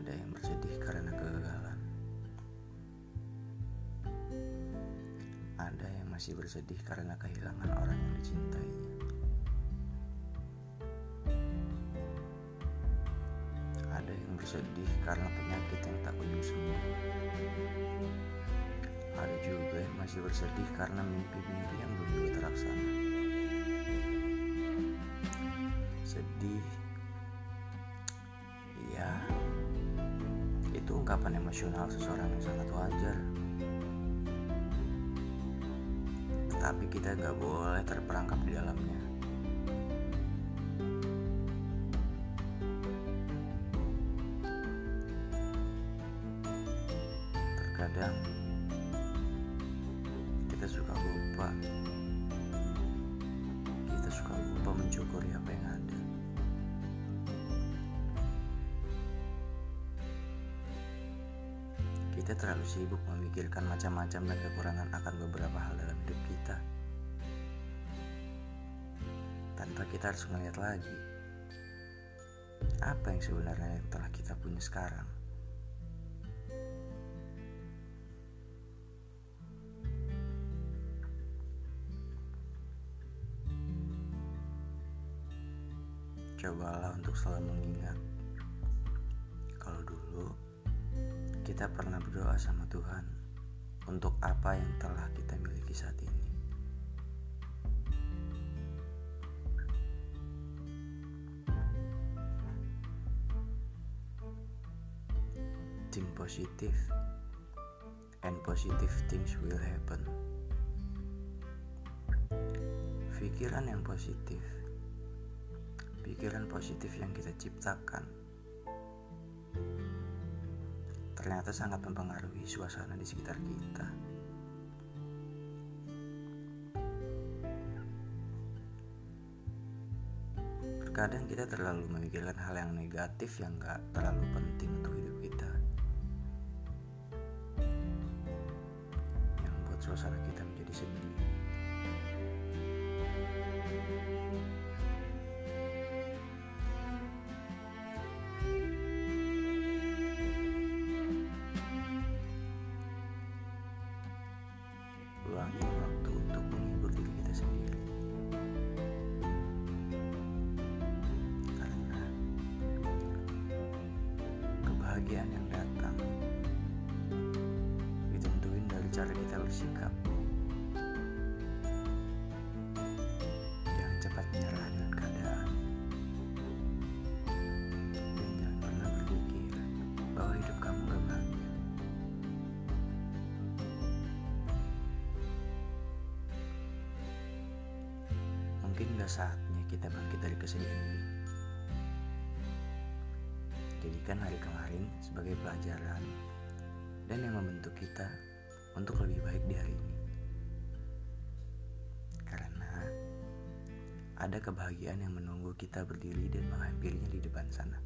ada yang bersedih karena kegagalan, ada yang masih bersedih karena kehilangan orang yang dicintainya, ada yang bersedih karena penyakit yang tak kunjung sembuh, ada juga yang masih bersedih karena mimpi-mimpi yang belum terlaksana. Ungkapan emosional seseorang yang sangat wajar. Tapi kita nggak boleh terperangkap di dalamnya. Terkadang kita suka lupa. Kita suka lupa mensyukuri apa yang Kita terlalu sibuk memikirkan macam-macam dan kekurangan akan beberapa hal dalam hidup kita. Tanpa kita harus melihat lagi apa yang sebenarnya yang telah kita punya sekarang. Cobalah untuk selalu mengingat kita pernah berdoa sama Tuhan untuk apa yang telah kita miliki saat ini. Think positive and positive things will happen. Pikiran yang positif, pikiran positif yang kita ciptakan ternyata sangat mempengaruhi suasana di sekitar kita. Terkadang kita terlalu memikirkan hal yang negatif yang gak terlalu penting untuk hidup kita. Yang membuat suasana kita menjadi sedih. Luangin waktu untuk menghibur diri kita sendiri. Karena kebahagiaan yang datang ditentuin dari cara kita bersikap. Mungkin gak saatnya kita bangkit dari kesedihan ini. Jadikan hari kemarin sebagai pelajaran dan yang membentuk kita untuk lebih baik di hari ini. Karena ada kebahagiaan yang menunggu kita berdiri dan menghampirinya di depan sana.